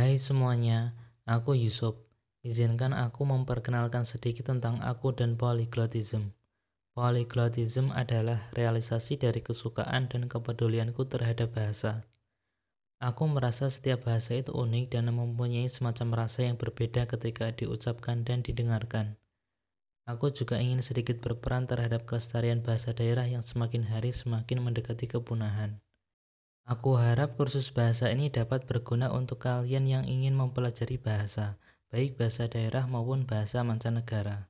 Hai semuanya, aku Yusuf. Izinkan aku memperkenalkan sedikit tentang aku dan polyglotism. Polyglotism adalah realisasi dari kesukaan dan kepedulianku terhadap bahasa. Aku merasa setiap bahasa itu unik dan mempunyai semacam rasa yang berbeda ketika diucapkan dan didengarkan. Aku juga ingin sedikit berperan terhadap kelestarian bahasa daerah yang semakin hari semakin mendekati kepunahan. Aku harap kursus bahasa ini dapat berguna untuk kalian yang ingin mempelajari bahasa, baik bahasa daerah maupun bahasa mancanegara.